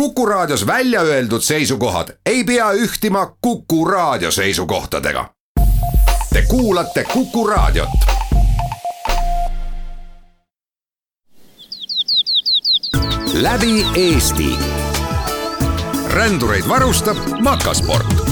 Kuku Raadios välja öeldud seisukohad ei pea ühtima Kuku Raadio seisukohtadega. Te kuulate Kuku Raadiot. läbi Eesti. rändureid varustab Makasport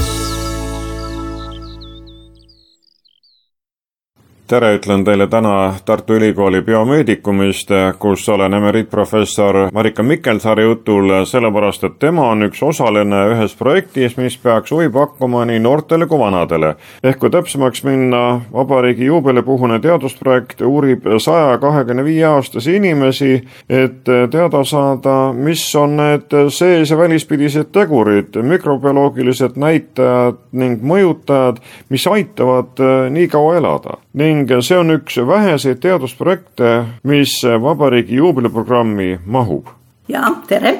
tere, ütlen teile täna Tartu Ülikooli biomeedikumist, kus olen emeriitprofessor Marika Mikkelsaare jutul, sellepärast et tema on üks osaline ühes projektis, mis peaks huvi pakkuma nii noortele kui vanadele. ehk kui täpsemaks minna, vabariigi juubelipuhune teadusprojekt uurib saja kahekümne viie aastasi inimesi, et teada saada, mis on need sees- ja välispidised tegurid, mikrobioloogilised näitajad ning mõjutajad, mis aitavad nii kaua elada ning see on üks väheseid teadusprojekte, mis vabariigi juubeliprogrammi mahub. ja tere,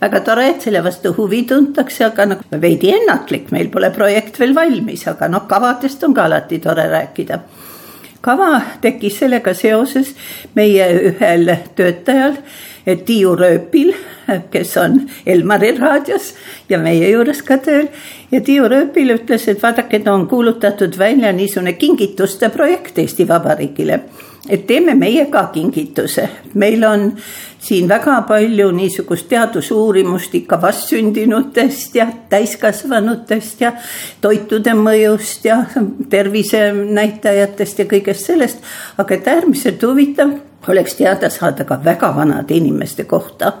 väga tore, et selle vastu huvi tuntakse, aga noh, veidi ennatlik, meil pole projekt veel valmis, aga noh, kavadest on ka alati tore rääkida kava tekkis sellega seoses meie ühel töötajal, Tiiu Rööpil, kes on Elmari raadios ja meie juures ka tööl. ja Tiiu Rööpil ütles, et vaadake, et on kuulutatud välja niisugune kingituste projekt Eesti Vabariigile. et teeme meie ka kingituse, meil on siin väga palju niisugust teadusuurimust ikka vastsündinutest ja täiskasvanutest ja toitude mõjust ja tervisenäitajatest ja kõigest sellest. aga et äärmiselt huvitav oleks teada saada ka väga vanade inimeste kohta.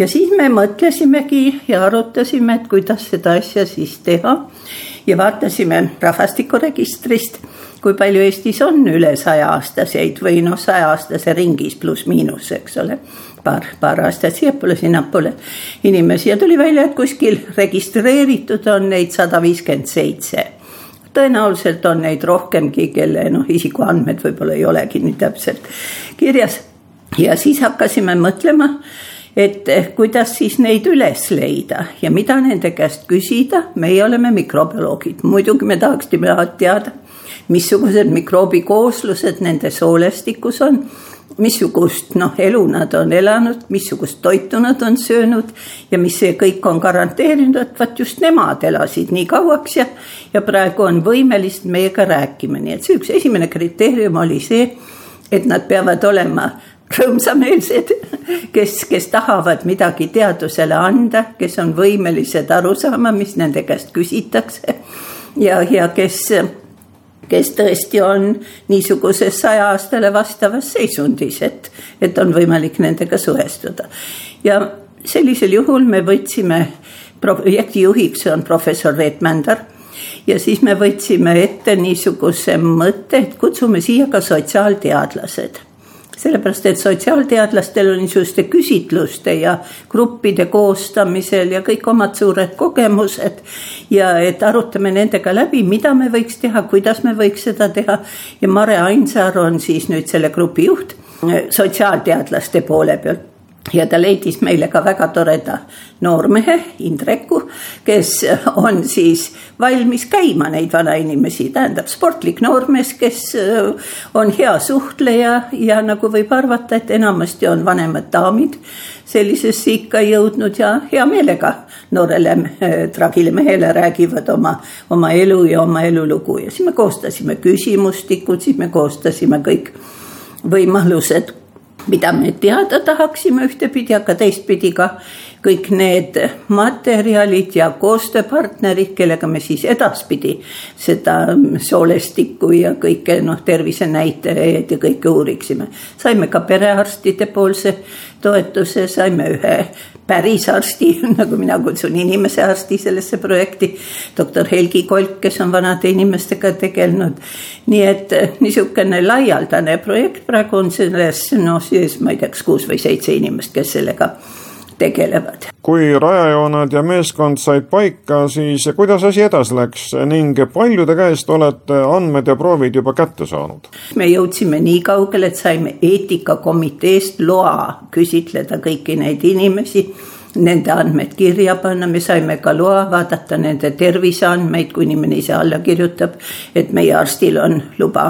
Ja siis me mõtlesimegi ja arutasime, et kuidas seda asja siis teha. ja vaatasime rahvastikuregistrist, kui palju Eestis on üle saja-aastaseid või noh, saja-aastase ringis pluss-miinus, eks ole. paar, paar aastat siiapoole-sinnapoole inimesi ja tuli välja, et kuskil registreeritud on neid sada viiskümmend seitse tõenäoliselt on neid rohkemgi, kelle noh, isikuandmed võib-olla ei olegi nii täpselt kirjas. ja siis hakkasime mõtlema, et kuidas siis neid üles leida ja mida nende käest küsida, meie oleme mikrobioloogid, muidugi me tahaksime teada, missugused mikroobikooslused nende soolestikus on missugust noh, elu nad on elanud, missugust toitu nad on söönud ja mis see kõik on garanteerinud, et vot just nemad elasid nii kauaks ja, ja praegu on võimelised meiega rääkima, nii et see üks esimene kriteerium oli see, et nad peavad olema rõõmsameelsed, kes, kes tahavad midagi teadusele anda, kes on võimelised aru saama, mis nende käest küsitakse. Ja, ja kes kes tõesti on niisuguses saja aastale vastavas seisundis, et, et on võimalik nendega suhestuda. ja sellisel juhul me võtsime, projekti juhiks on professor Reet Mändar. Ja siis me võtsime ette niisuguse mõtte, et kutsume siia ka sotsiaalteadlased sellepärast, et sotsiaalteadlastel on niisuguste küsitluste ja gruppide koostamisel ja kõik omad suured kogemused. ja et arutame nendega läbi, mida me võiks teha, kuidas me võiks seda teha ja Mare Ainsaar on siis nüüd selle grupi juht sotsiaalteadlaste poole pealt ja ta leidis meile ka väga toreda noormehe, Indreku, kes on siis valmis käima neid vanainimesi, tähendab sportlik noormees, kes äh, on hea suhtleja ja nagu võib arvata, et enamasti on vanemad daamid sellisesse ikka jõudnud ja hea meelega noorele äh, tragile mehele räägivad oma, oma elu ja oma elulugu. Ja siis me koostasime küsimustikud, siis me koostasime kõik võimalused mida me teada tahaksime ühtepidi, aga teistpidi ka kõik need materjalid ja koostööpartnerid, kellega me siis edaspidi seda soolestikku ja kõike noh, tervisenäitajaid ja kõike uuriksime. saime ka perearstide poolse toetuse, saime ühe päris arsti, nagu mina kutsun inimese arsti sellesse projekti. doktor Helgi Kolk, kes on vanade inimestega tegelenud. nii et niisugune laialdane projekt praegu on selles noh, siis ma ei tea, kas kuus või seitse inimest, kes sellega tegelevad. kui rajajooned ja meeskond said paika, siis kuidas asi edasi läks ning paljude käest olete andmed ja proovid juba kätte saanud? me jõudsime nii kaugele, et saime eetikakomiteest loa küsitleda kõiki neid inimesi nende andmed kirja panna, me saime ka loa vaadata nende terviseandmeid, kui inimene ise alla kirjutab, et meie arstil on luba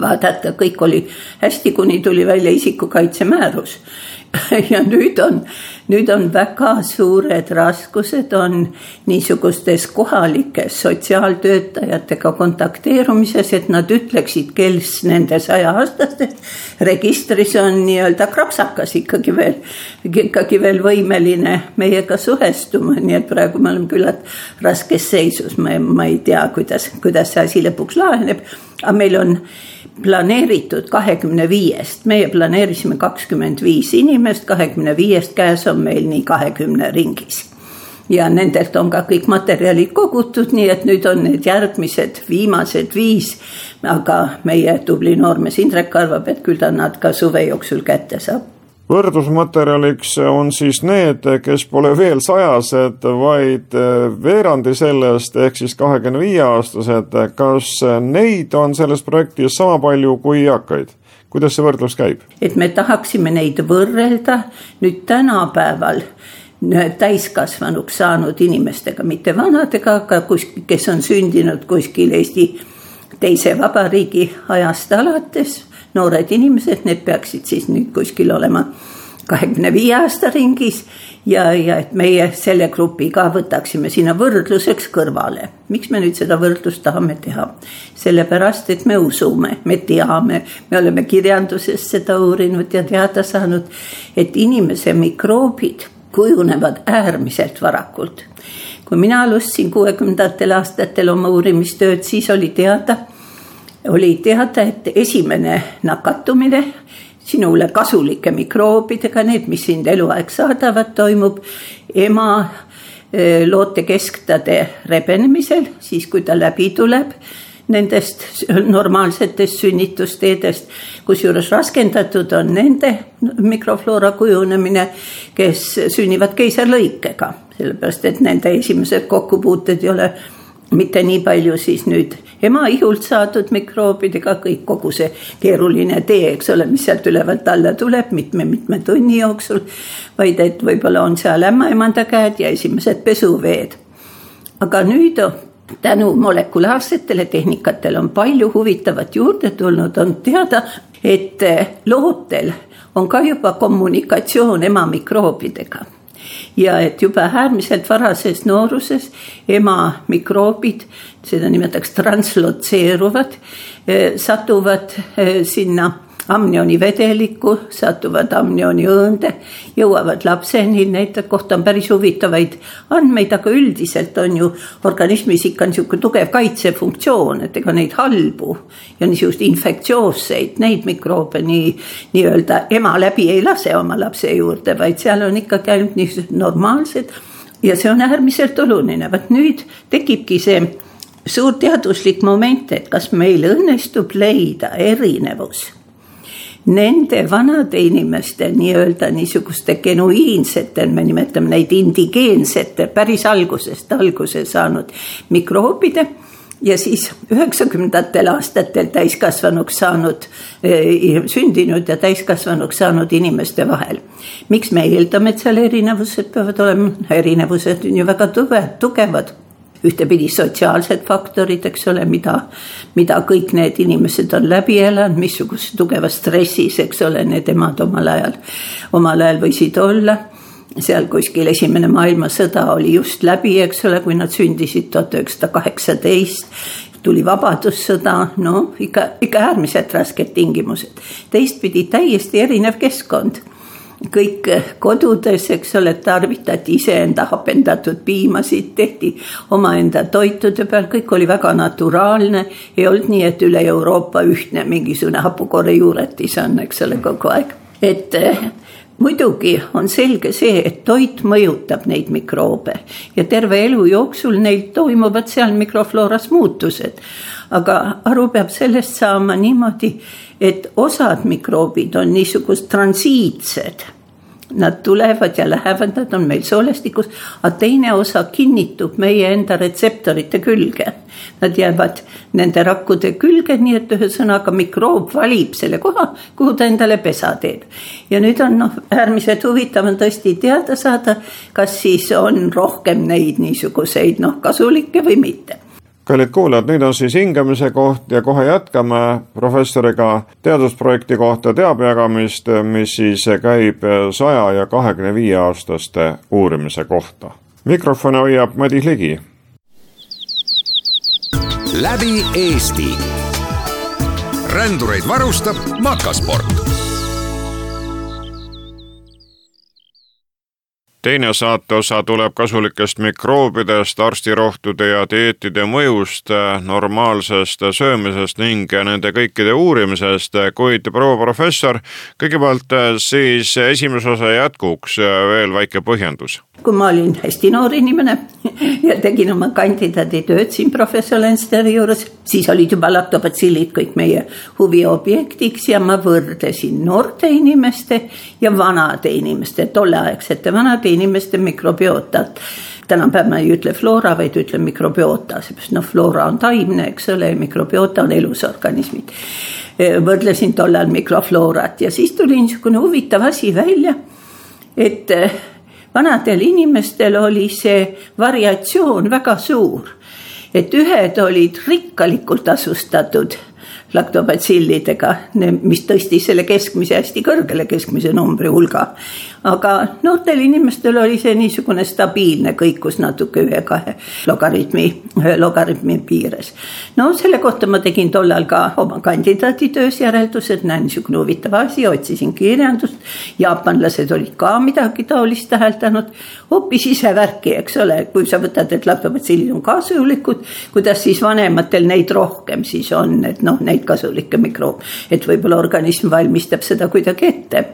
vaadata, kõik oli hästi, kuni tuli välja isikukaitsemäärus ja nüüd on nüüd on väga suured raskused on niisugustes kohalikes sotsiaaltöötajatega kontakteerumises, et nad ütleksid, kes nende sajaaastastest registris on nii-öelda krapsakas ikkagi veel, ikkagi veel võimeline meiega suhestuma, nii et praegu me oleme küllalt raskes seisus, ma, ma ei tea, kuidas, kuidas see asi lõpuks laheneb, aga meil on planeeritud kahekümne viiest, meie planeerisime kakskümmend viis inimest, kahekümne viiest käes on meil nii kahekümne ringis. ja nendelt on ka kõik materjalid kogutud, nii et nüüd on need järgmised viimased viis. aga meie tubli noormees Indrek arvab, et küll ta nad ka suve jooksul kätte saab võrdlusmaterjaliks on siis need, kes pole veel sajased, vaid veerandi sellest ehk siis kahekümne viie aastased. kas neid on selles projektis sama palju kui eakaid? kuidas see võrdlus käib? et me tahaksime neid võrrelda nüüd tänapäeval täiskasvanuks saanud inimestega, mitte vanadega, aga kus, kes on sündinud kuskil Eesti teise vabariigi ajast alates noored inimesed, need peaksid siis nüüd kuskil olema kahekümne viie aasta ringis ja, ja et meie selle grupi ka võtaksime sinna võrdluseks kõrvale. miks me nüüd seda võrdlust tahame teha? sellepärast, et me usume, me teame, me oleme kirjanduses seda uurinud ja teada saanud, et inimese mikroobid kujunevad äärmiselt varakult. kui mina alustasin kuuekümnendatel aastatel oma uurimistööd, siis oli teada oli teada, et esimene nakatumine sinule kasulike mikroobidega, need, mis sind eluaeg saadavad, toimub ema eh, lootekesktade rebenemisel, siis kui ta läbi tuleb nendest normaalsetest sünnitusteedest, kusjuures raskendatud on nende mikrofloora kujunemine, kes sünnivad keisarlõikega, sellepärast et nende esimesed kokkupuuted ei ole mitte nii palju siis nüüd ema ihult saadud mikroobidega, kõik kogu see keeruline tee, eks ole, mis sealt ülevalt alla tuleb mitme-mitme tunni jooksul. vaid et võib-olla on seal ämmaemanda käed ja esimesed pesuveed. aga nüüd tänu molekulaarsetele tehnikatele on palju huvitavat juurde tulnud, on teada, et lootel on ka juba kommunikatsioon ema mikroobidega ja et juba äärmiselt varases nooruses ema mikroobid, seda nimetatakse translotseeruvad, eh, satuvad eh, sinna amnionivedelikku, satuvad amnioniõõnde, jõuavad lapseni, nende kohta on päris huvitavaid andmeid, aga üldiselt on ju organismis ikka niisugune tugev kaitsefunktsioon, et ega neid halbu ja niisuguseid infektsioosseid, neid mikroobe nii, nii-öelda ema läbi ei lase oma lapse juurde, vaid seal on ikkagi ainult niisugused normaalsed ja see on äärmiselt oluline, vot nüüd tekibki see suur teaduslik moment, et kas meil õnnestub leida erinevus nende vanade inimeste nii-öelda niisuguste genuiinsete, me nimetame neid indigeensete, päris algusest alguse saanud mikroobide ja siis üheksakümnendatel aastatel täiskasvanuks saanud, eh, sündinud ja täiskasvanuks saanud inimeste vahel. miks me eeldame, et seal erinevused peavad olema, erinevused on ju väga tugev, tugevad ühtepidi sotsiaalsed faktorid, eks ole, mida, mida kõik need inimesed on läbi elanud, missuguse tugevas stressis, eks ole, need emad omal ajal, omal ajal võisid olla. Seal kuskil esimene maailmasõda oli just läbi, eks ole, kui nad sündisid tuhat üheksasada kaheksateist. Tuli Vabadussõda, no ikka, ikka äärmiselt rasked tingimused. teistpidi täiesti erinev keskkond kõik kodudes, eks ole, tarvitati iseenda hapendatud piimasid, tehti omaenda toitude peal, kõik oli väga naturaalne. ei olnud nii, et üle Euroopa ühtne mingisugune hapukorre juuretis on, eks ole, kogu aeg, et eh, muidugi on selge see, et toit mõjutab neid mikroobe ja terve elu jooksul neil toimuvad seal mikroflooras muutused. aga aru peab sellest saama niimoodi, et osad mikroobid on niisugused transiitsed Nad tulevad ja lähevad, nad on meil soolestikus, aga teine osa kinnitub meie enda retseptorite külge. Nad jäävad nende rakkude külge, nii et ühesõnaga mikroob valib selle koha, kuhu ta endale pesa teeb. ja nüüd on noh, äärmiselt huvitav on tõesti teada saada, kas siis on rohkem neid niisuguseid noh, kasulikke või mitte kallid kuulajad, nüüd on siis hingamise koht ja kohe jätkame professoriga teadusprojekti kohta teabejagamist, mis siis käib saja ja kahekümne viie aastaste uurimise kohta. mikrofoni hoiab Madis Ligi. läbi Eesti. rändureid varustab Makasport teine saateosa tuleb kasulikest mikroobidest, arstirohtude ja dieetide mõjust, normaalsest söömisest ning nende kõikide uurimisest, kuid proua professor, kõigepealt siis esimese osa jätkuks veel väike põhjendus. kui ma olin hästi noor inimene ja tegin oma kandidaaditööd siin professor Lensteri juures, siis olid juba laktobatsillid kõik meie huviobjektiks ja ma võrdlesin noorte inimeste ja vanade inimeste, tolleaegsete vanade inimeste mikrobiotat. tänapäeval ma ei ütle floora, vaid ütlen mikrobioota, seepärast noh, floora on taimne, eks ole, mikrobioota on elusorganismid. võrdlesin tollal mikrofloorat ja siis tuli niisugune huvitav asi välja, et eh, vanadel inimestel oli see variatsioon väga suur. et ühed olid rikkalikult asustatud laktobatsillidega, mis tõstis selle keskmise hästi kõrgele keskmise numbri hulga. aga noortel inimestel oli see niisugune stabiilne kõikus natuke ühe-kahe logaritmi, ühe logaritmi piires. no selle kohta ma tegin tollal ka oma kandidaaditöös järeldused, näe niisugune huvitav asi, otsisin kirjandust. jaapanlased olid ka midagi taolist täheldanud, hoopis ise värki, eks ole, kui sa võtad, et laktobatsillid on kasulikud, kuidas siis vanematel neid rohkem siis on, et noh, neid kasulikke mikroobe, et võib-olla organism valmistab seda kuidagi ette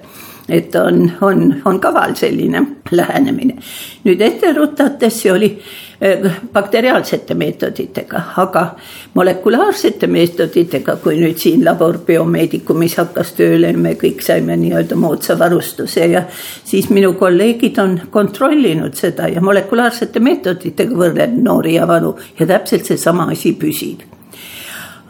et on, on, on kaval selline lähenemine. nüüd ette rutates see oli eh, bakteriaalsete meetoditega, aga molekulaarsete meetoditega, kui nüüd siin labor biomeedikumis hakkas tööle, me kõik saime nii-öelda moodsa varustuse ja siis minu kolleegid on kontrollinud seda ja molekulaarsete meetoditega võrrelnud noori ja vanu ja täpselt seesama asi püsib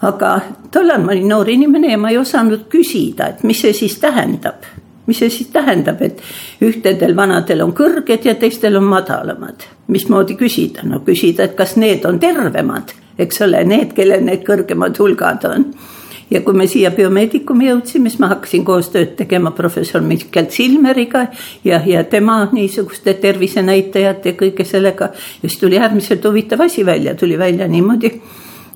aga tollal ma olin noor inimene ja ma ei osanud küsida, et mis see siis tähendab. mis see siis tähendab, et ühtedel vanadel on kõrged ja teistel on madalamad. mismoodi küsida, no küsida, et kas need on tervemad, eks ole, need, kellel need kõrgemad hulgad on ja kui me siia biomeedikumi jõudsime, siis ma hakkasin koostööd tegema professor Mihkel Silmeriga ja, ja tema niisuguste tervisenäitajate ja kõige sellega. ja siis tuli äärmiselt huvitav asi välja, tuli välja niimoodi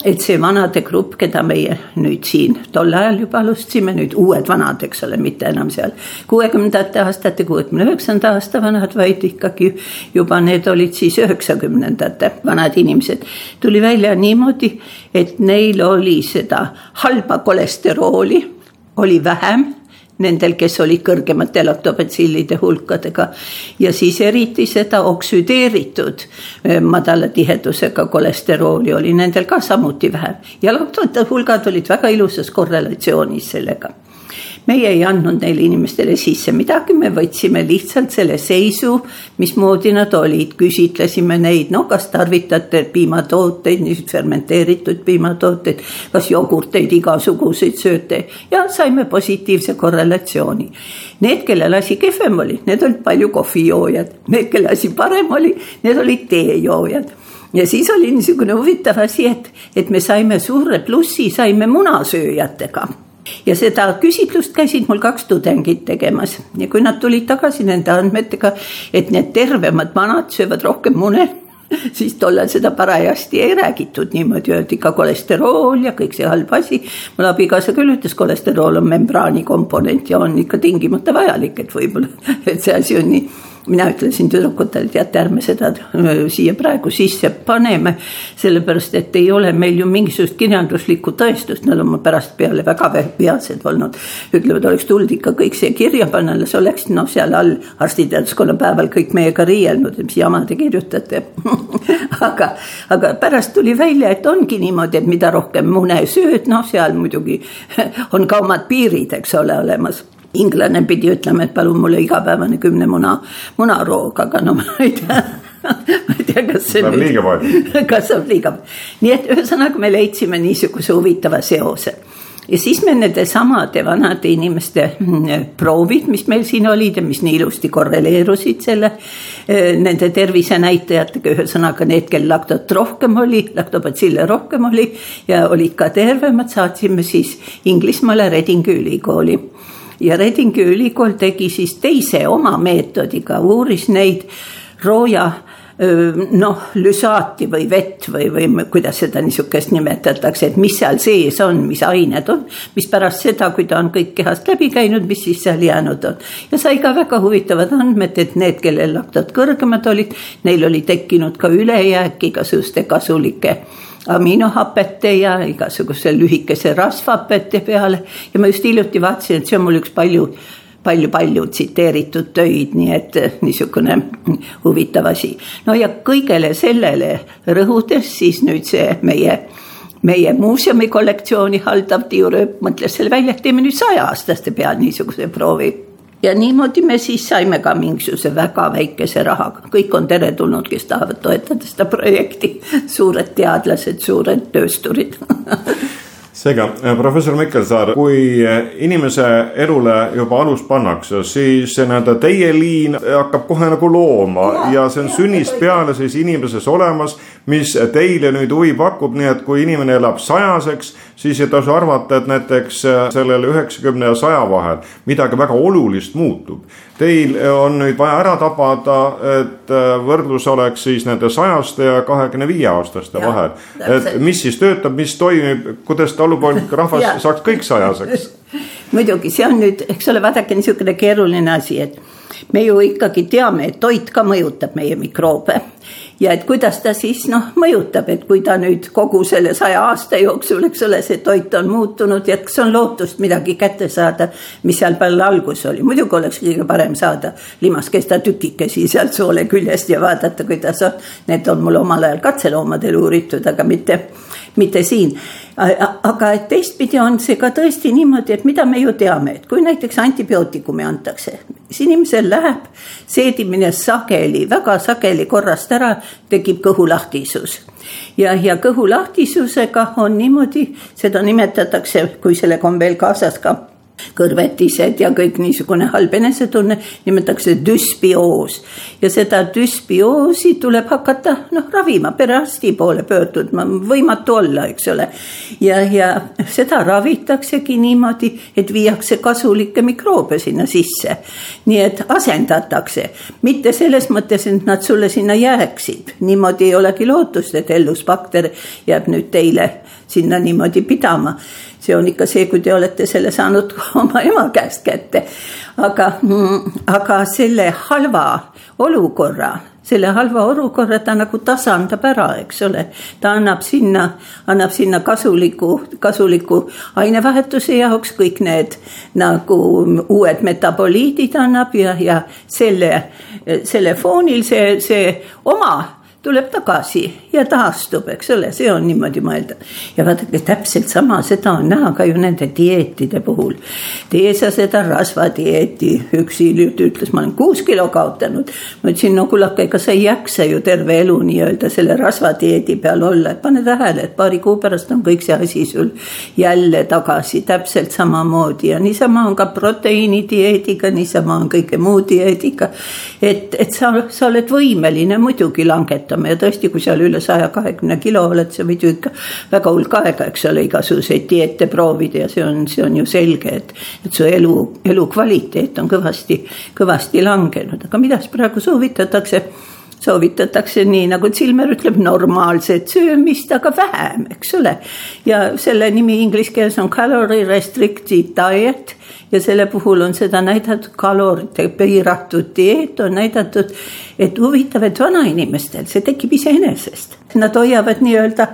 et see vanade grupp, keda meie nüüd siin tol ajal juba alustasime, nüüd uued vanad, eks ole, mitte enam seal kuuekümnendate aastate, kuuekümne üheksanda aasta vanad, vaid ikkagi juba need olid siis üheksakümnendate vanad inimesed. tuli välja niimoodi, et neil oli seda halba kolesterooli, oli vähem nendel, kes olid kõrgemate laktobatsillide hulkadega. ja siis eriti seda oksüdeeritud eh, madala tihedusega kolesterooli oli nendel ka samuti vähem ja laktode hulgad olid väga ilusas korrelatsioonis sellega meie ei andnud neile inimestele sisse midagi, me võtsime lihtsalt selle seisu, mismoodi nad olid, küsitlesime neid, no kas tarvitate piimatooteid, niisuguseid fermenteeritud piimatooteid, kas jogurteid, igasuguseid sööte? Ja saime positiivse korrelatsiooni. Need, kellel asi kehvem oli, need olid palju kohvijoojad, need, kelle asi parem oli, need olid teejoojad. Ja siis oli niisugune huvitav asi, et, et me saime suure plussi, saime munasööjatega ja seda küsitlust käisid mul kaks tudengit tegemas. Ja kui nad tulid tagasi nende andmetega, et need tervemad vanad söövad rohkem mune siis tollal seda parajasti ei räägitud, niimoodi öeldi ka kolesterool ja kõik see halb asi. mul abikaasa küll ütles, kolesterool on membraani komponent ja on ikka tingimata vajalik, et võib-olla, et see asi on nii mina ütlesin tüdrukutele, teate, ärme seda siia praegu sisse paneme. sellepärast, et ei ole meil ju mingisugust kirjanduslikku tõestust, nad on pärast peale väga vihased olnud. ütlevad, oleks tulnud ikka kõik see kirja panna, las oleks noh, seal all arstiteaduskonna päeval kõik meiega riielnud, mis jama te kirjutate aga, aga pärast tuli välja, et ongi niimoodi, et mida rohkem mune sööd, noh, seal muidugi on ka omad piirid, eks ole, olemas inglane pidi ütlema, et palun mulle igapäevane kümne muna, munaroog, aga no ma ei tea. Ma ei tea, kas see saab liiga palju. kas saab liiga, nii et ühesõnaga me leidsime niisuguse huvitava seose. Ja siis me nende samade vanade inimeste mm, proovid, mis meil siin olid ja mis nii ilusti korreleerusid selle, eh, nende tervisenäitajatega, ühesõnaga need, kel laktot rohkem oli, laktobatsille rohkem oli ja olid ka tervemad, saatsime siis Inglismaale Redingi ülikooli ja Redingi ülikool tegi siis teise oma meetodiga, uuris neid rooja noh, lüsaati või vett või, või kuidas seda niisugust nimetatakse, et mis seal sees on, mis ained on, mis pärast seda, kui ta on kõik kehast läbi käinud, mis siis seal jäänud on. ja sai ka väga huvitavad andmed, et need, kellel laktod kõrgemad olid, neil oli tekkinud ka ülejääk igasuguste kasulike aminohapete ja igasuguse lühikese rasvhapete peale ja ma just hiljuti vaatasin, et see on mul üks palju palju-palju tsiteeritud töid, nii et eh, niisugune huvitav asi. no ja kõigele sellele rõhudes siis nüüd see meie meie muuseumi kollektsiooni haldav Tiiu Rööp mõtles selle välja, et teeme nüüd saja-aastaste peal niisuguse proovi. Ja niimoodi me siis saime ka mingisuguse väga väikese rahaga, kõik on teretulnud, kes tahavad toetada seda projekti, suured teadlased, suured töösturid. Seega, professor Mikkelsaar, kui inimese elule juba alus pannakse, siis nii-öelda teie liin hakkab kohe nagu looma ja, ja see on sünnist peale siis inimeses olemas, mis teile nüüd huvi pakub, nii et kui inimene elab sajaseks, siis ei tasu arvata, et näiteks äh, sellel üheksakümne ja saja vahel midagi väga olulist muutub. Teil on nüüd vaja ära tabada, et võrdlus oleks siis nende sajaste ja kahekümne viie aastaste vahel. et mis siis töötab, mis toimib, kuidas ta talupoeg rahvas saaks kõik sajaseks. muidugi, see on nüüd, eks ole, vaadake niisugune keeruline asi, et me ju ikkagi teame, et toit ka mõjutab meie mikroobe. Ja et kuidas ta siis noh, mõjutab, et kui ta nüüd kogu selle saja aasta jooksul, eks ole, see toit on muutunud ja kas on lootust midagi kätte saada, mis seal peal algus oli, muidugi oleks kõige parem saada limaskesta tükikesi sealt soole küljest ja vaadata, kuidas on. Need on mul omal ajal katseloomadel uuritud, aga mitte mitte siin. Aga et teistpidi on see ka tõesti niimoodi, et mida me ju teame, et kui näiteks antibiootikumi antakse, siis inimesel läheb seedimine sageli, väga sageli korrast ära, tekib kõhulahtisus. Ja, ja kõhulahtisusega on niimoodi, seda nimetatakse, kui sellega on veel kaasas ka kõrvetised ja kõik niisugune halb enesetunne nimetatakse düsbioos. ja seda düsbioosi tuleb hakata noh, ravima, perearsti poole pöörduma, võimatu olla, eks ole. ja, ja seda ravitaksegi niimoodi, et viiakse kasulikke mikroobe sinna sisse. nii et asendatakse, mitte selles mõttes, et nad sulle sinna jääksid, niimoodi ei olegi lootust, et ellusbakter jääb nüüd teile sinna niimoodi pidama see on ikka see, kui te olete selle saanud oma ema käest kätte. aga, mm, aga selle halva olukorra, selle halva olukorra ta nagu tasandab ära, eks ole. ta annab sinna, annab sinna kasuliku, kasuliku ainevahetuse jaoks kõik need nagu uued metaboliidid annab ja, ja selle, selle foonil see, see oma tuleb tagasi ja taastub, eks ole, see on niimoodi mõelda. ja vaadake, täpselt sama, seda on näha ka ju nende dieetide puhul. tee sa seda rasvadieeti, üks hiljuti ütles, ma olen kuus kilo kaotanud. ma ütlesin, no kullake, ega sa ei jaksa ju terve elu nii-öelda selle rasvadieedi peal olla, et pane tähele, et paari kuu pärast on kõik see asi sul jälle tagasi täpselt samamoodi ja niisama on ka proteiinidieediga, niisama on kõige muu dieediga. et, et sa, sa oled võimeline muidugi langetama kasvatama ja tõesti, kui seal üle saja kahekümne kilo oled, sa võid ju ikka väga hulk aega, eks ole, igasuguseid dieete proovida ja see on, see on ju selge, et, et su elu, elukvaliteet on kõvasti, kõvasti langenud, aga mida siis praegu soovitatakse soovitatakse nii, nagu Zilmer ütleb, normaalset söömist, aga vähem, eks ole. ja selle nimi inglise keeles on calorie restricted diet ja selle puhul on seda näidatud, kalorite piiratud dieet on näidatud, et huvitav, et vanainimestel see tekib iseenesest, nad hoiavad nii-öelda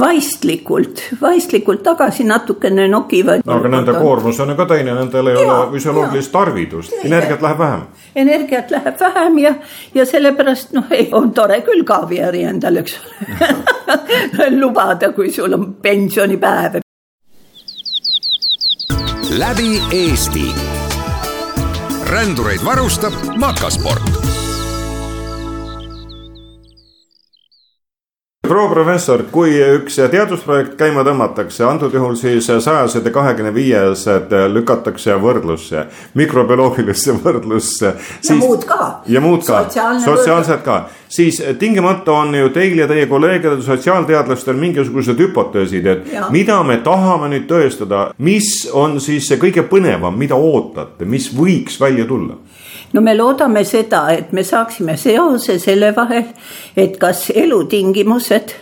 vaistlikult, vaistlikult tagasi natukene nokivad. aga nende koormus on ju ka teine, nendel ei ja, ole füsioloogilist tarvidust, energiat läheb vähem. energiat läheb vähem ja, ja sellepärast noh, ei on tore küll kaaviari endale, eks ole. Lubada, kui sul on pensionipäev. Läbi Eesti. rändureid varustab Makasport proua professor, kui üks teadusprojekt käima tõmmatakse, antud juhul siis sajased ja kahekümne viiesed lükatakse võrdlusse, mikrobioloogilisse võrdlusse. ja muud ka. ja muud ka, sotsiaalsed ka, siis tingimata on ju teil ja teie kolleegidel, sotsiaalteadlastel mingisugused hüpoteesid, et ja. mida me tahame nüüd tõestada, mis on siis see kõige põnevam, mida ootate, mis võiks välja tulla no me loodame seda, et me saaksime seose selle vahel, et kas elutingimused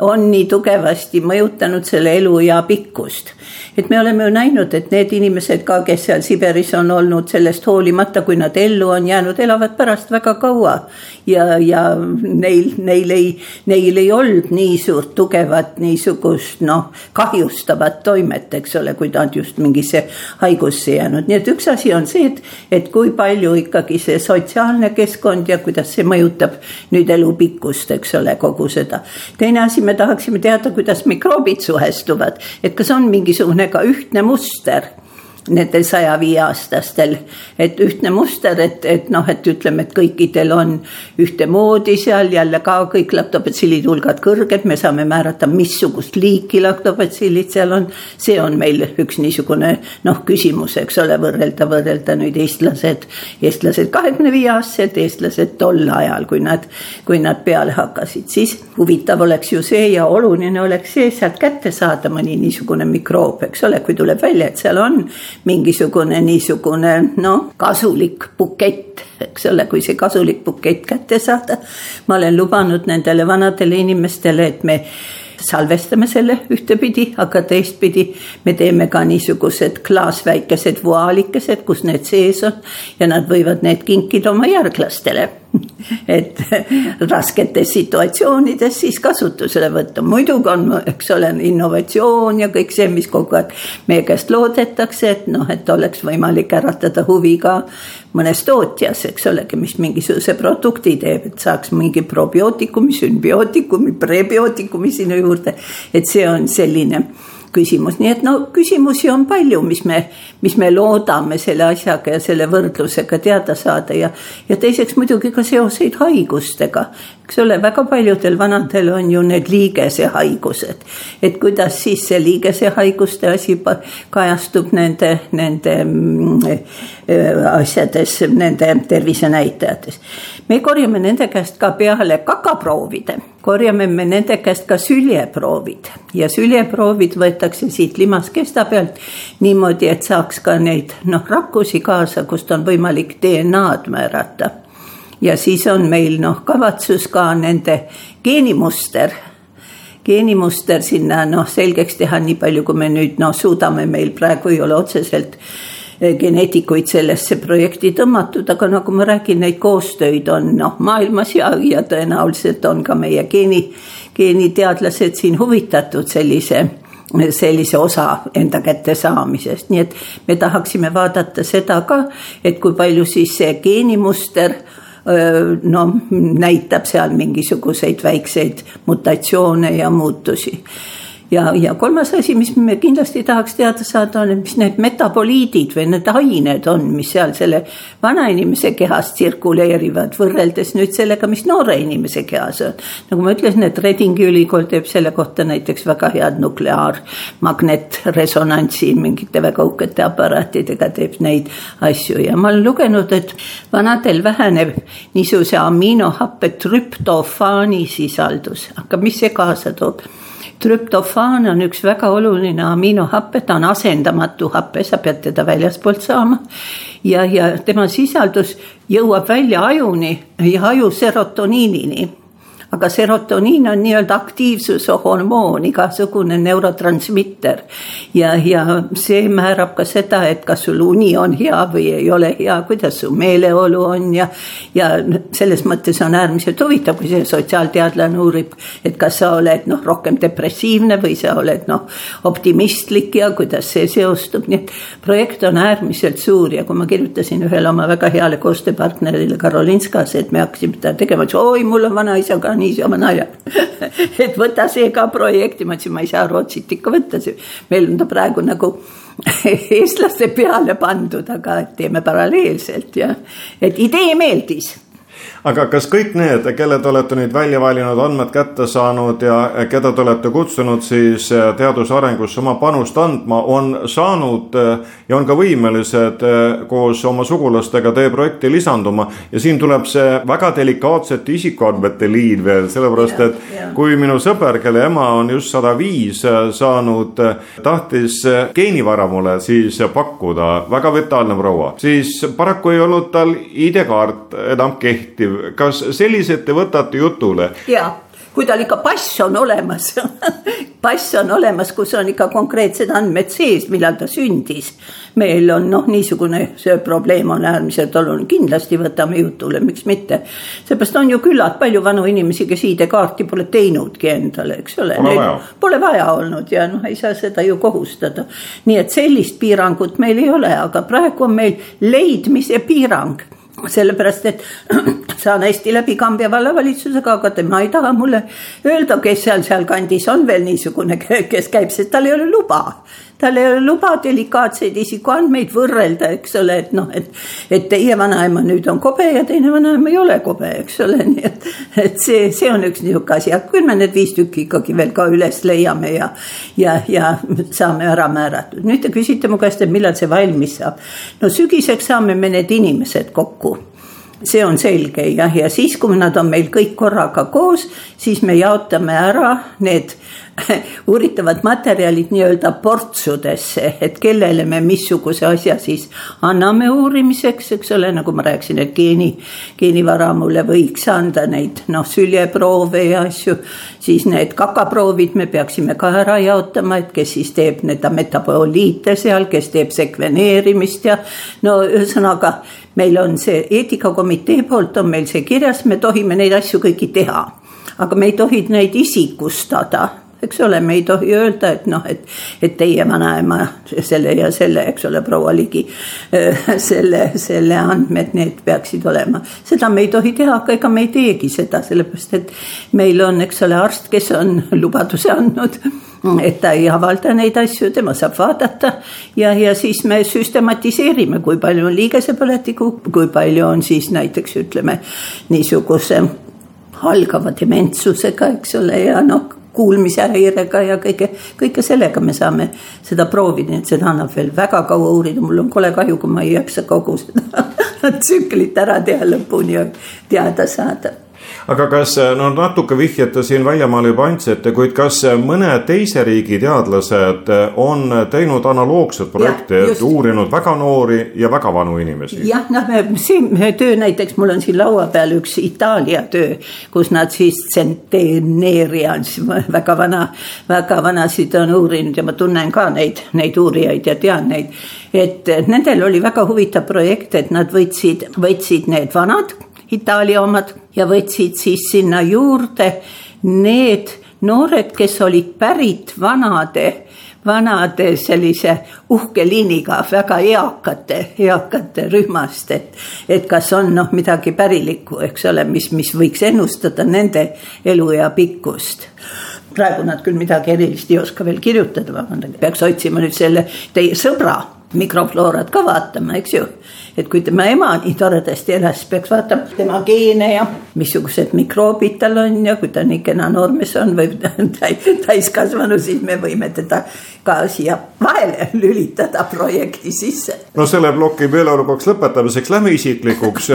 on nii tugevasti mõjutanud selle eluea pikkust. et me oleme ju näinud, et need inimesed ka, kes seal Siberis on olnud sellest hoolimata, kui nad ellu on jäänud, elavad pärast väga kaua. ja, ja neil, neil ei, neil ei olnud nii suurt tugevat niisugust noh, kahjustavat toimet, eks ole, kui nad just mingisse haigusse jäänud, nii et üks asi on see, et, et kui palju ikkagi see sotsiaalne keskkond ja kuidas see mõjutab nüüd elu pikkust, eks ole, kogu seda. teine asi me tahaksime teada, kuidas mikroobid suhestuvad, et kas on mingisugune ka ühtne muster nendel saja viie aastastel. et ühtne muster, et, et noh, et ütleme, et kõikidel on ühtemoodi seal jälle ka kõik laktobetsillide hulgad kõrged, me saame määrata, missugust liiki laktobetsillid seal on. see on meil üks niisugune noh, küsimus, eks ole, võrrelda, võrrelda nüüd eestlased, eestlased kahekümne viie aastased, eestlased tol ajal, kui nad, kui nad peale hakkasid, siis huvitav oleks ju see ja oluline oleks see sealt kätte saada mõni niisugune mikroob, eks ole, kui tuleb välja, et seal on mingisugune niisugune noh, kasulik bukett, eks ole, kui see kasulik bukett kätte saada. ma olen lubanud nendele vanadele inimestele, et me salvestame selle ühtepidi, aga teistpidi me teeme ka niisugused klaasväikesed vuaalikesed, kus need sees on ja nad võivad need kinkida oma järglastele et rasketes situatsioonides siis kasutusele võtta, muidugi on, eks ole, innovatsioon ja kõik see, mis kogu aeg meie käest loodetakse, et noh, et oleks võimalik äratada huvi ka mõnes tootjas, eks olegi, mis mingisuguse produkti teeb, et saaks mingi probiootikumi, sümbiootikumi, prebiootikumi sinna juurde. et see on selline küsimus, nii et no küsimusi on palju, mis me, mis me loodame selle asjaga ja selle võrdlusega teada saada ja, ja teiseks muidugi ka seoseid haigustega. eks ole, väga paljudel vanadel on ju need liigesehaigused, et kuidas siis see liigesehaiguste asi kajastub nende, nende mm, asjades, nende tervisenäitajates. me korjame nende käest ka peale kakaproovide korjame me nende käest ka süljeproovid ja süljeproovid võetakse siit limaskesta pealt niimoodi, et saaks ka neid noh, rakkusi kaasa, kust on võimalik DNA-d määrata. ja siis on meil noh, kavatsus ka nende geenimuster geenimuster sinna noh, selgeks teha, nii palju, kui me nüüd noh, suudame, meil praegu ei ole otseselt Eh, geneetikuid sellesse projekti tõmmatud, aga nagu ma räägin, neid koostöid on noh, maailmas ja, ja tõenäoliselt on ka meie geeni, geeniteadlased siin huvitatud sellise sellise osa enda kätte saamisest, nii et me tahaksime vaadata seda ka, et kui palju siis see geenimuster no näitab seal mingisuguseid väikseid mutatsioone ja muutusi ja, ja kolmas asi, mis me kindlasti tahaks teada saada, on, et mis need metaboliidid või need ained on, mis seal selle vanainimese kehas tsirkuleerivad, võrreldes nüüd sellega, mis noore inimese kehas on. nagu ma ütlesin, et Redingi ülikool teeb selle kohta näiteks väga head nukleaarmagnetresonantsi mingite väga uhkete aparaatidega teeb neid asju ja ma olen lugenud, et vanadel väheneb niisuguse aminohappe trüptofaani sisaldus, aga mis see kaasa toob? Trüptofaan on üks väga oluline aminohappe, ta on asendamatu hape, sa pead teda väljaspoolt saama. ja, ja tema sisaldus jõuab välja ajuni ja aju serotoniinini aga serotoniin on nii-öelda aktiivsuse hormoon, igasugune neurotransmitter. ja, ja see määrab ka seda, et kas sul uni on hea või ei ole hea, kuidas su meeleolu on ja. ja selles mõttes on äärmiselt huvitav, kui see sotsiaalteadlane uurib, et kas sa oled noh, rohkem depressiivne või sa oled noh, optimistlik ja kuidas see seostub, nii et projekt on äärmiselt suur ja kui ma kirjutasin ühele oma väga heale koostööpartnerile Karolinskas, et me hakkasime teda tegema, ütles oi, mul on vanaisa ka niisama nalja. Et võta see ka projekti, ma ütlesin, ma ei saa Rootsit ikka võtta, meil on ta praegu nagu eestlaste peale pandud, aga teeme paralleelselt ja, et idee meeldis aga kas kõik need, kelle te olete nüüd välja valinud, andmed kätte saanud ja keda te olete kutsunud siis äh, teaduse arengusse oma panust andma, on saanud äh, ja on ka võimelised äh, koos oma sugulastega teie projekti lisanduma? Ja siin tuleb see väga delikaatsete isikuandmete liin veel, sellepärast et kui minu sõber, kelle ema on just sada viis saanud, tahtis geenivara mulle siis pakkuda, väga vitaalne proua, siis paraku ei olnud tal ID-kaart enam kehtiv kas sellised te võtate jutule? ja, kui tal ikka pass on olemas pass on olemas, kus on ikka konkreetsed andmed sees, millal ta sündis. meil on noh, niisugune see probleem on äärmiselt oluline, kindlasti võtame jutule, miks mitte. seepärast on ju küllalt palju vanu inimesi, kes ID-kaarti pole teinudki endale, eks ole. Pole vaja. Pole vaja olnud ja noh, ei saa seda ju kohustada. nii et sellist piirangut meil ei ole, aga praegu on meil leidmise piirang sellepärast, et saan hästi läbi Kambja vallavalitsusega, aga tema ei taha mulle öelda, kes seal sealkandis on veel niisugune, kes käib, sest tal ei ole luba tal ei ole luba delikaatseid isikuandmeid võrrelda, eks ole, et noh, et, et teie vanaema nüüd on kobe ja teine vanaema ei ole kobe, eks ole, nii et, et see, see on üks niisugune asi, aga küll me need viis tükki ikkagi veel ka üles leiame ja, ja, ja saame ära määratud. nüüd te küsite mu käest, et millal see valmis saab. no sügiseks saame me need inimesed kokku see on selge jah, ja siis, kui nad on meil kõik korraga koos, siis me jaotame ära need uuritavad materjalid nii-öelda portsudesse, et kellele me missuguse asja siis anname uurimiseks, eks ole, nagu ma rääkisin, et geeni, geenivara mulle võiks anda neid noh, süljeproove ja asju. siis need kakaproovid me peaksime ka ära jaotama, et kes siis teeb neid metabooliite seal, kes teeb sekveneerimist ja no ühesõnaga meil on see eetikakomitee poolt on meil see kirjas, me tohime neid asju kõiki teha aga me ei tohi neid isikustada eks ole, me ei tohi öelda, et noh, et, et teie vanaema selle ja selle, eks ole, proua Ligi, selle, selle andmed, need peaksid olema. seda me ei tohi teha, aga ega me ei teegi seda, sellepärast et meil on, eks ole, arst, kes on lubaduse andnud et ta ei avalda neid asju, tema saab vaadata ja, ja siis me süstematiseerime, kui palju on liigesepõletikku, kui palju on siis näiteks ütleme niisuguse algava dementsusega, eks ole, ja noh, kuulmishäirega ja kõige, kõike sellega me saame seda proovida, nii et seda annab veel väga kaua uurida, mul on kole kahju, kui ma ei jaksa kogu seda tsüklit ära teha lõpuni ja teada saada aga kas, no natuke vihjate siin väljamaale juba andsite, kuid kas mõne teise riigi teadlased on teinud analoogset projekti, et uurinud väga noori ja väga vanu inimesi? jah, noh, see töö näiteks, mul on siin laua peal üks Itaalia töö, kus nad siis Centenarians, väga vana, väga vanasid on uurinud ja ma tunnen ka neid, neid uurijaid ja tean neid. et nendel oli väga huvitav projekt, et nad võtsid, võtsid need vanad Itaalia omad ja võtsid siis sinna juurde need noored, kes olid pärit vanade, vanade sellise uhke liiniga väga eakate, eakate rühmast, et, et kas on noh, midagi pärilikku, eks ole, mis, mis võiks ennustada nende eluea pikkust. Praegu nad küll midagi erilist ei oska veel kirjutada, vabandage, peaks otsima nüüd selle teie sõbra mikrofloorat ka vaatama, eks ju et kui tema ema nii toredasti elas, peaks vaatama tema geene ja missugused mikroobid tal on ja kui ta nii kena noormees on või täiskasvanu, siis me võime teda ka siia vahele lülitada projekti sisse. no selle ploki meeleolukaks lõpetamiseks lähme isiklikuks.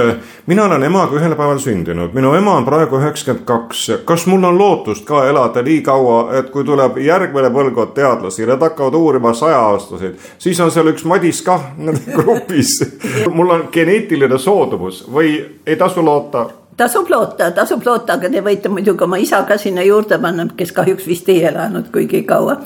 mina olen emaga ühel päeval sündinud, minu ema on praegu üheksakümmend kaks. kas mul on lootust ka elada nii kaua, et kui tuleb järgmine põlvkond teadlasi, nad hakkavad uurima saja-aastaseid, siis on seal üks Madis kah grupis mul on geneetiline soodumus või ei tasu loota tasub loota, tasub loota, aga te võite muidugi oma isa ka sinna juurde panna, kes kahjuks vist ei elanud kuigi kaua.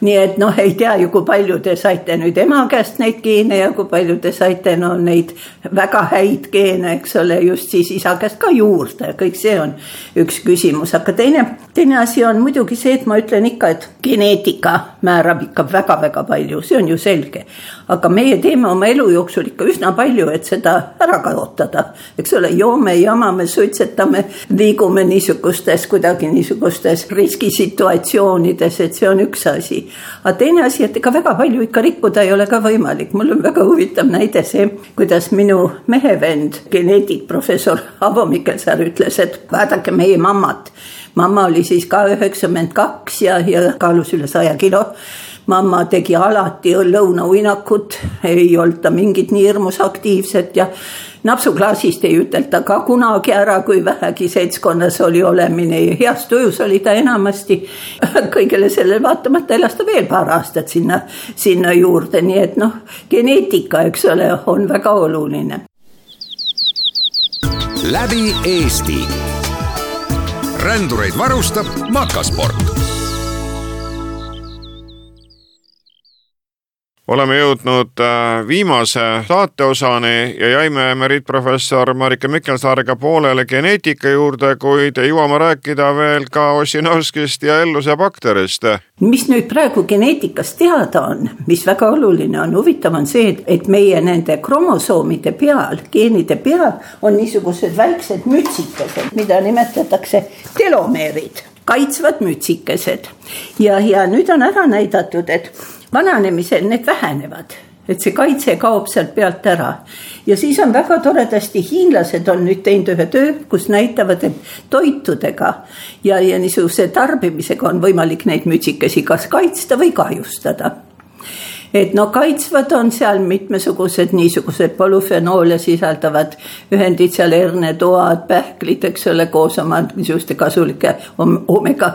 nii et noh, ei tea ju, kui palju te saite nüüd ema käest neid geene ja kui palju te saite no neid väga häid geene, eks ole, just siis isa käest ka juurde, kõik see on üks küsimus, aga teine, teine asi on muidugi see, et ma ütlen ikka, et geneetika määrab ikka väga-väga palju, see on ju selge. aga meie teeme oma elu jooksul ikka üsna palju, et seda ära kaotada, eks ole, joome, jamame joome, suitsetame, liigume niisugustes kuidagi niisugustes riskisituatsioonides, et see on üks asi. aga teine asi, et ega väga palju ikka rikkuda ei ole ka võimalik, mul on väga huvitav näide see, kuidas minu mehevend, geneetik, professor Avo Mikkelsaar ütles, et vaadake meie mammat. mamma oli siis ka üheksakümmend kaks ja, ja kaalus üle saja kilo mamma tegi alati lõunauinakut, ei olnud ta mingit nii hirmus aktiivset ja napsuklaasist ei ütelda ka kunagi ära, kui vähegi seltskonnas oli olemine ja heas tujus oli ta enamasti. kõigele sellele vaatamata elas ta veel paar aastat sinna, sinna juurde, nii et noh, geneetika, eks ole, on väga oluline. läbi Eesti. rändureid varustab Makasport oleme jõudnud äh, viimase saateosani ja jäime emeriitprofessor Marika Mikkelsaarega poolele geneetika juurde, kuid jõuame rääkida veel ka Ossinovskist ja Elluse bakterist. mis nüüd praegu geneetikas teada on, mis väga oluline on, huvitav on see, et, et meie nende kromosoomide peal, geenide peal on niisugused väiksed mütsikesed, mida nimetatakse telomeerid kaitsvad mütsikesed ja, ja nüüd on ära näidatud, et vananemisel need vähenevad et see kaitse kaob sealt pealt ära. ja siis on väga toredasti, hiinlased on nüüd teinud ühe töö, kus näitavad, et toitudega ja, ja niisuguse tarbimisega on võimalik neid mütsikesi kas kaitsta või kahjustada et no kaitsvad on seal mitmesugused niisugused polüfenoole sisaldavad ühendid seal hernetoad, pähklid, eks ole, koos oma niisuguste kasulike omega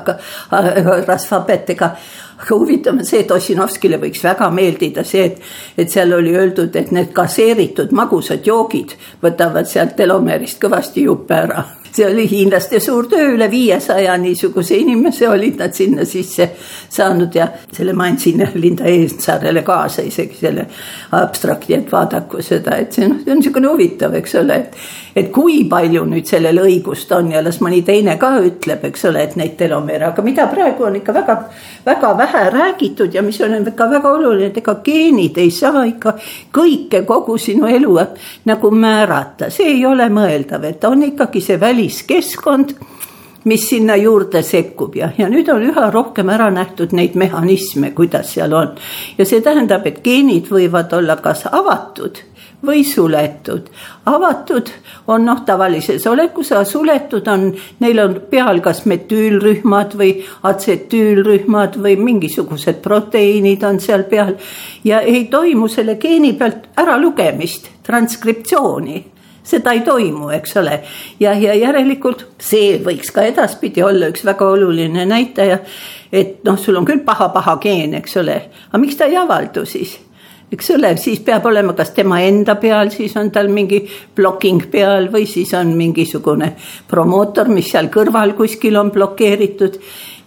rasvhapetega aga huvitav on see, et Ossinovskile võiks väga meeldida see, et, et seal oli öeldud, et need gaseeritud magusad joogid võtavad sealt telomeerist kõvasti juppe ära see oli hiinlaste suur töö, üle viiesaja niisuguse inimese olid nad sinna sisse saanud ja selle ma andsin Linda Eestsaarele kaasa isegi selle abstrakti, et vaadaku seda, et see noh, see on niisugune huvitav, eks ole, et. et kui palju nüüd sellel õigust on ja las mõni teine ka ütleb, eks ole, et neid telomeere, aga mida praegu on ikka väga, väga vähe räägitud ja mis on ikka väga oluline, et ega geenid ei saa ikka kõike, kogu sinu elu nagu määrata, see ei ole mõeldav, et on ikkagi see väliskeskkond mis sinna juurde sekkub ja, ja nüüd on üha rohkem ära nähtud neid mehhanisme, kuidas seal on. ja see tähendab, et geenid võivad olla kas avatud või suletud. avatud on noh, tavalises olekus, aga suletud on, neil on peal kas metüülrühmad või atsetüülrühmad või mingisugused proteiinid on seal peal ja ei toimu selle geeni pealt äralugemist, transkriptsiooni seda ei toimu, eks ole. ja, ja järelikult see võiks ka edaspidi olla üks väga oluline näitaja. et noh, sul on küll paha-paha geen, eks ole, aga miks ta ei avaldu siis? eks ole, siis peab olema, kas tema enda peal, siis on tal mingi blocking peal või siis on mingisugune promootor, mis seal kõrval kuskil on blokeeritud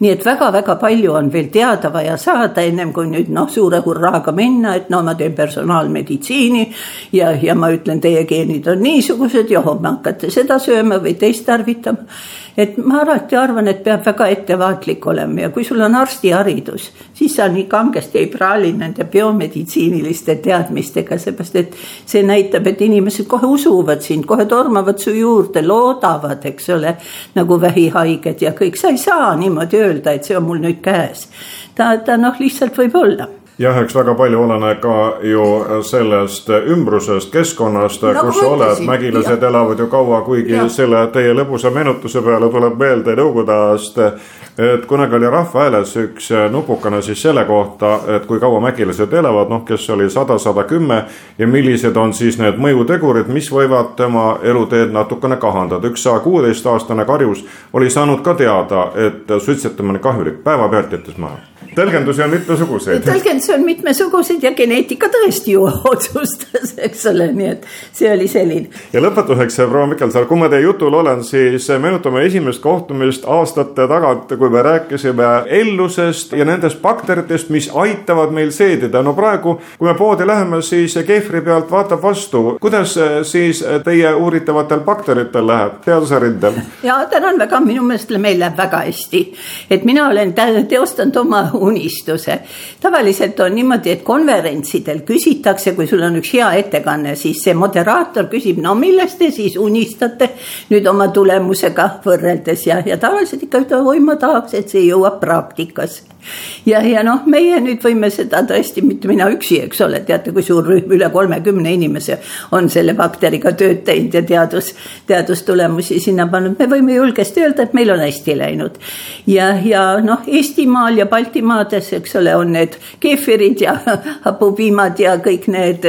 nii et väga-väga palju on veel teada vaja saada, ennem kui nüüd noh, suure hurraaga minna, et no ma teen personaalmeditsiini. ja, ja ma ütlen, teie geenid on niisugused ja homme hakkate seda sööma või teist tarvitama et ma alati arvan, et peab väga ettevaatlik olema ja kui sul on arstiharidus, siis sa nii kangesti ei praali nende biomeditsiiniliste teadmistega, seepärast et see näitab, et inimesed kohe usuvad sind, kohe tormavad su juurde, loodavad, eks ole, nagu vähihaiged ja kõik, sa ei saa niimoodi öelda, et see on mul nüüd käes. ta, ta noh, lihtsalt võib olla jah, eks väga palju oleneb ka ju sellest ümbrusest, keskkonnast no,, kus sa oled, mägilased ja. elavad ju kaua, kuigi ja. selle teie lõbusa meenutuse peale tuleb meelde Nõukogude ajast. et kunagi oli Rahva Hääles üks nupukene siis selle kohta, et kui kaua mägilased elavad, noh, kes oli sada, sada kümme. ja millised on siis need mõjutegurid, mis võivad tema eluteed natukene kahandada, üks saja kuueteistaastane karjus oli saanud ka teada, et suitsetamine kahjulik, päevapealt jättis maha tõlgendusi on mitmesuguseid. tõlgendusi on mitmesuguseid ja geneetika tõesti ju otsustas, eks ole, nii et see oli selline. ja lõpetuseks, proua Mikkelsaar, kui ma teie jutul olen, siis meenutame esimest kohtumist aastate tagant, kui me rääkisime ellusest ja nendest bakteritest, mis aitavad meil seedida. no praegu, kui me poodi läheme, siis keefri pealt vaatab vastu. kuidas siis teie uuritavatel bakteritel läheb teaduse rindel? ja tänan väga, minu meelest meil läheb väga hästi. et mina olen teostanud oma unistuse. tavaliselt on niimoodi, et konverentsidel küsitakse, kui sul on üks hea ettekanne, siis see moderaator küsib, no millest te siis unistate nüüd oma tulemusega võrreldes ja, ja tavaliselt ikka ütleb, oi ma tahaks, et see jõuab praktikasse ja, ja noh, meie nüüd võime seda tõesti, mitte mina üksi, eks ole, teate, kui suur rühm, üle kolmekümne inimese on selle bakteriga tööd teinud ja teadus, teadustulemusi sinna pannud, me võime julgesti öelda, et meil on hästi läinud. ja, ja noh, Eestimaal ja Baltimaades, eks ole, on need keefirid ja hapupiimad ja kõik need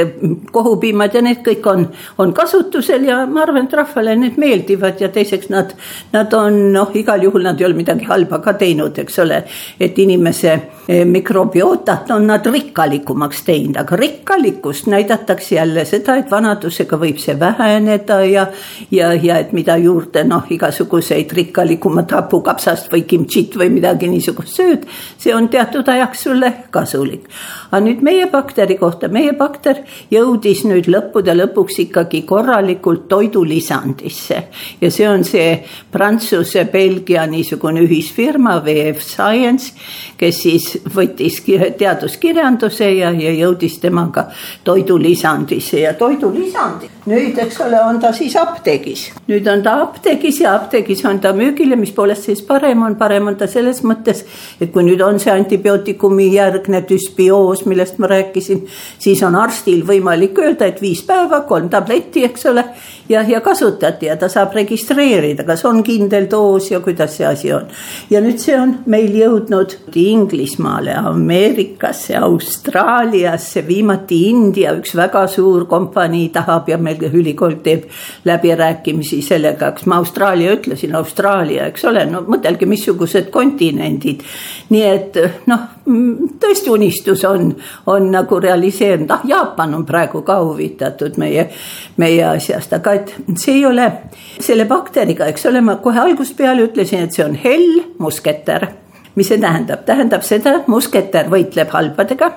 kohupiimad ja need kõik on, on kasutusel ja ma arvan, et rahvale need meeldivad ja teiseks nad, nad on noh, igal juhul nad ei ole midagi halba ka teinud, eks ole, et inimese eh, mikrobiotat on nad rikkalikumaks teinud, aga rikkalikkust näidatakse jälle seda, et vanadusega võib see väheneda ja, ja, ja et mida juurde noh, igasuguseid rikkalikumat hapukapsast või kimchit või midagi niisugust sööd, see on teatud ajaks sulle kasulik. aga nüüd meie bakteri kohta, meie bakter jõudis nüüd lõppude lõpuks ikkagi korralikult toidulisandisse ja see on see Prantsuse-Belgia niisugune ühisfirma VF Science, kes siis võttis teaduskirjanduse ja, ja jõudis temaga toidulisandisse ja toidulisandi. Nüüd, eks ole, on ta siis apteegis, nüüd on ta apteegis ja apteegis on ta müügile, mis poolest siis parem on, parem on ta selles mõttes, et kui nüüd on see antibiootikumi järgne düsbioos, millest ma rääkisin, siis on arstil võimalik öelda, et viis päeva, kolm tabletti, eks ole, ja, ja kasutati ja ta saab registreerida, kas on kindel doos ja kuidas see asi on. ja nüüd see on meil jõudnud Inglismaale, Ameerikasse, Austraaliasse, viimati India üks väga suur kompanii tahab ja meil ülikool teeb läbirääkimisi sellega, kas ma Austraalia ütlesin, Austraalia, eks ole, no mõtelge, missugused kontinendid. nii et noh, tõesti unistus on, on nagu realiseerunud, ah Jaapan on praegu ka huvitatud meie, meie asjast, aga et see ei ole selle bakteriga, eks ole, ma kohe algusest peale ütlesin, et see on hell musketer. Mis see tähendab, tähendab seda, et musketär võitleb halbadega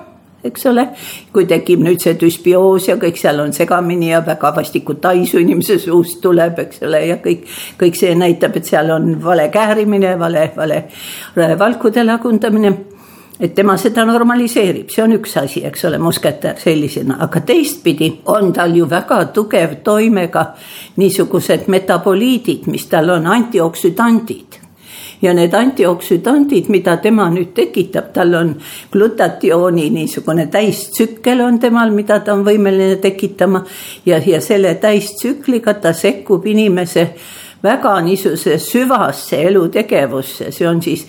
eks ole. kui tekib nüüd see düsbioos ja kõik seal on segamini ja väga vastikku taisu inimese suust tuleb, eks ole, ja kõik, kõik see näitab, et seal on vale käärimine, vale, vale valkude lagundamine. et tema seda normaliseerib, see on üks asi, eks ole, musketär sellisena, aga teistpidi on tal ju väga tugev toimega niisugused metaboliidid, mis tal on, antioksüdandid ja need antioksüdandid, mida tema nüüd tekitab, tal on glutatiooni niisugune täistsükkel on temal, mida ta on võimeline tekitama. Ja, ja selle täistsükliga ta sekkub inimese väga niisuguse süvasse elutegevusse, see on siis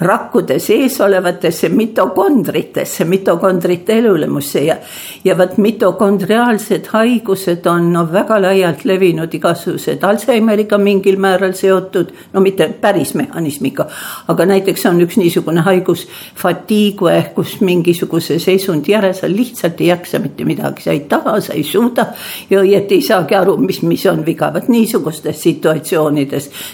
rakkude sees olevatesse mitokondritesse, mitokondrite elulemusse ja, ja vot mitokondriaalsed haigused on no väga laialt levinud, igasugused Alžeimeriga mingil määral seotud, no mitte päris mehhanismiga, aga näiteks on üks niisugune haigus, fatigue ehk kus mingisuguse seisundi järel sa lihtsalt ei jaksa mitte midagi, sa ei taha, sa ei suuda ja õieti ei saagi aru, mis, mis on viga, vot niisugustes situatsioonides,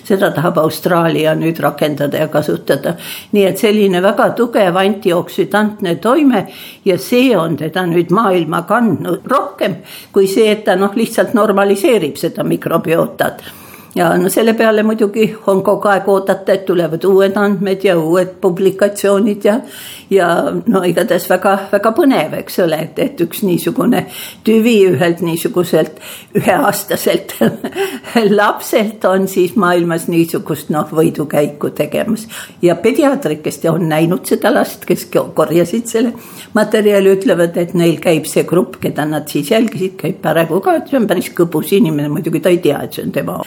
seda tahab Austraalia nüüd rakendada ja kasutada. Nii et selline väga tugev antioksüdantne toime ja see on teda nüüd maailma kandnud rohkem kui see, et ta noh, lihtsalt normaliseerib seda mikrobiotat ja no selle peale muidugi on kogu aeg oodata, et tulevad uued andmed ja uued publikatsioonid ja, ja no igatahes väga-väga põnev, eks ole, et, et üks niisugune tüvi ühelt niisuguselt üheaastaselt lapselt on siis maailmas niisugust noh, võidukäiku tegemas. ja pediaatrid, kes on näinud seda last, kes korjasid selle materjali, ütlevad, et neil käib see grupp, keda nad siis jälgisid, käib praegu ka, et see on päris kõbus inimene, muidugi ta ei tea, et see on tema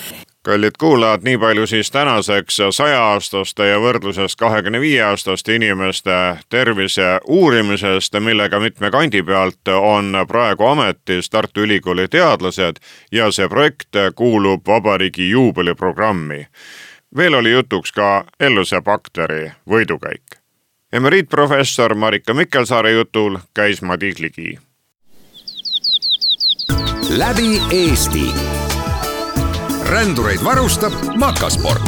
kallid kuulajad, nii palju siis tänaseks saja-aastaste ja võrdluses kahekümne viie aastaste inimeste tervise uurimisest, millega mitme kandi pealt on praegu ametis Tartu Ülikooli teadlased ja see projekt kuulub vabariigi juubeliprogrammi. veel oli jutuks ka Elluse bakteri võidukäik. emeriitprofessor Marika Mikkelsaare jutul käis Madis Ligi. läbi Eesti rändureid varustab Makasport